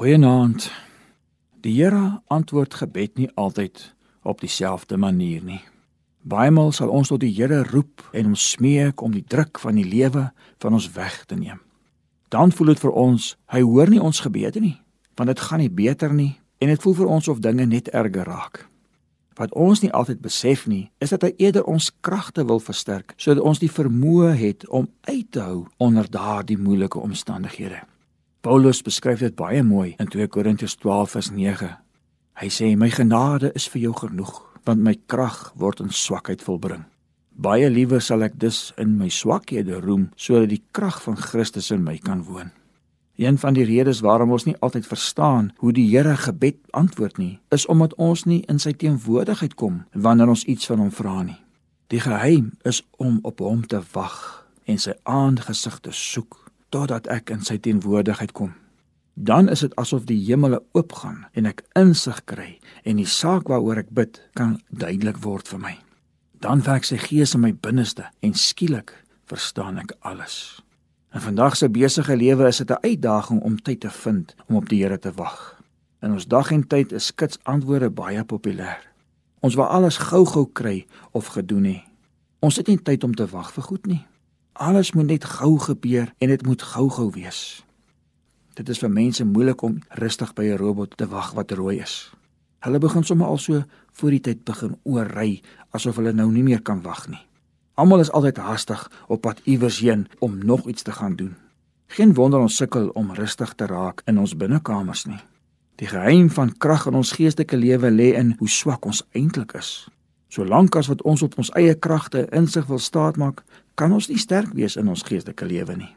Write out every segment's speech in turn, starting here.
Goeienaand. Die Here antwoord gebed nie altyd op dieselfde manier nie. Baiemal sal ons tot die Here roep en hom smeek om die druk van die lewe van ons weg te neem. Dan voel dit vir ons hy hoor nie ons gebede nie, want dit gaan nie beter nie en dit voel vir ons of dinge net erger raak. Wat ons nie altyd besef nie, is dat hy eerder ons kragte wil versterk sodat ons die vermoë het om uit te hou onder daardie moeilike omstandighede. Paulus beskryf dit baie mooi in 2 Korintiërs 12 vers 9. Hy sê my genade is vir jou genoeg, want my krag word in swakheid volbring. Baie liewer sal ek dus in my swakhede roem sodat die krag van Christus in my kan woon. Een van die redes waarom ons nie altyd verstaan hoe die Here gebed antwoord nie, is omdat ons nie in sy teenwoordigheid kom wanneer ons iets van hom vra nie. Die geheim is om op hom te wag en sy aangesig te soek totdat ek in sy teenwoordigheid kom. Dan is dit asof die hemele oopgaan en ek insig kry en die saak waaroor ek bid kan duidelik word vir my. Dan werk sy gees in my binneste en skielik verstaan ek alles. In vandag se besige lewe is dit 'n uitdaging om tyd te vind om op die Here te wag. In ons dag en tyd is skits antwoorde baie populêr. Ons wil alles gou-gou kry of gedoen hê. Ons het nie tyd om te wag vir goed nie. Alles moet net gou gebeur en dit moet gou-gou wees. Dit is vir mense moeilik om rustig by 'n robot te wag wat rooi is. Hulle begin sommer al so voor die tyd begin oorry asof hulle nou nie meer kan wag nie. Almal is altyd haastig op pad iewers heen om nog iets te gaan doen. Geen wonder ons sukkel om rustig te raak in ons binnekamers nie. Die geheim van krag in ons geestelike lewe lê in hoe swak ons eintlik is. Solank as wat ons op ons eie kragte insig wil staatmaak, kan ons nie sterk wees in ons geestelike lewe nie.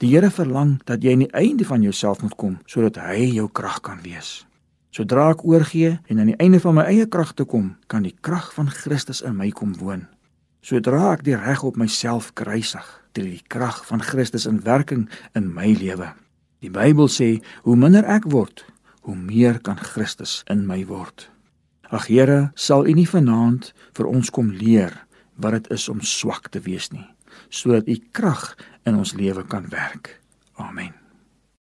Die Here verlang dat jy aan die einde van jouself moet kom sodat hy jou krag kan wees. Sodra ek oorgee en aan die einde van my eie krag te kom, kan die krag van Christus in my kom woon. Sodra ek die reg op myself kruisig, tree die krag van Christus in werking in my lewe. Die Bybel sê, hoe minder ek word, hoe meer kan Christus in my word. Ag Here, sal U nie vanaand vir ons kom leer wat dit is om swak te wees nie, sodat U krag in ons lewe kan werk. Amen.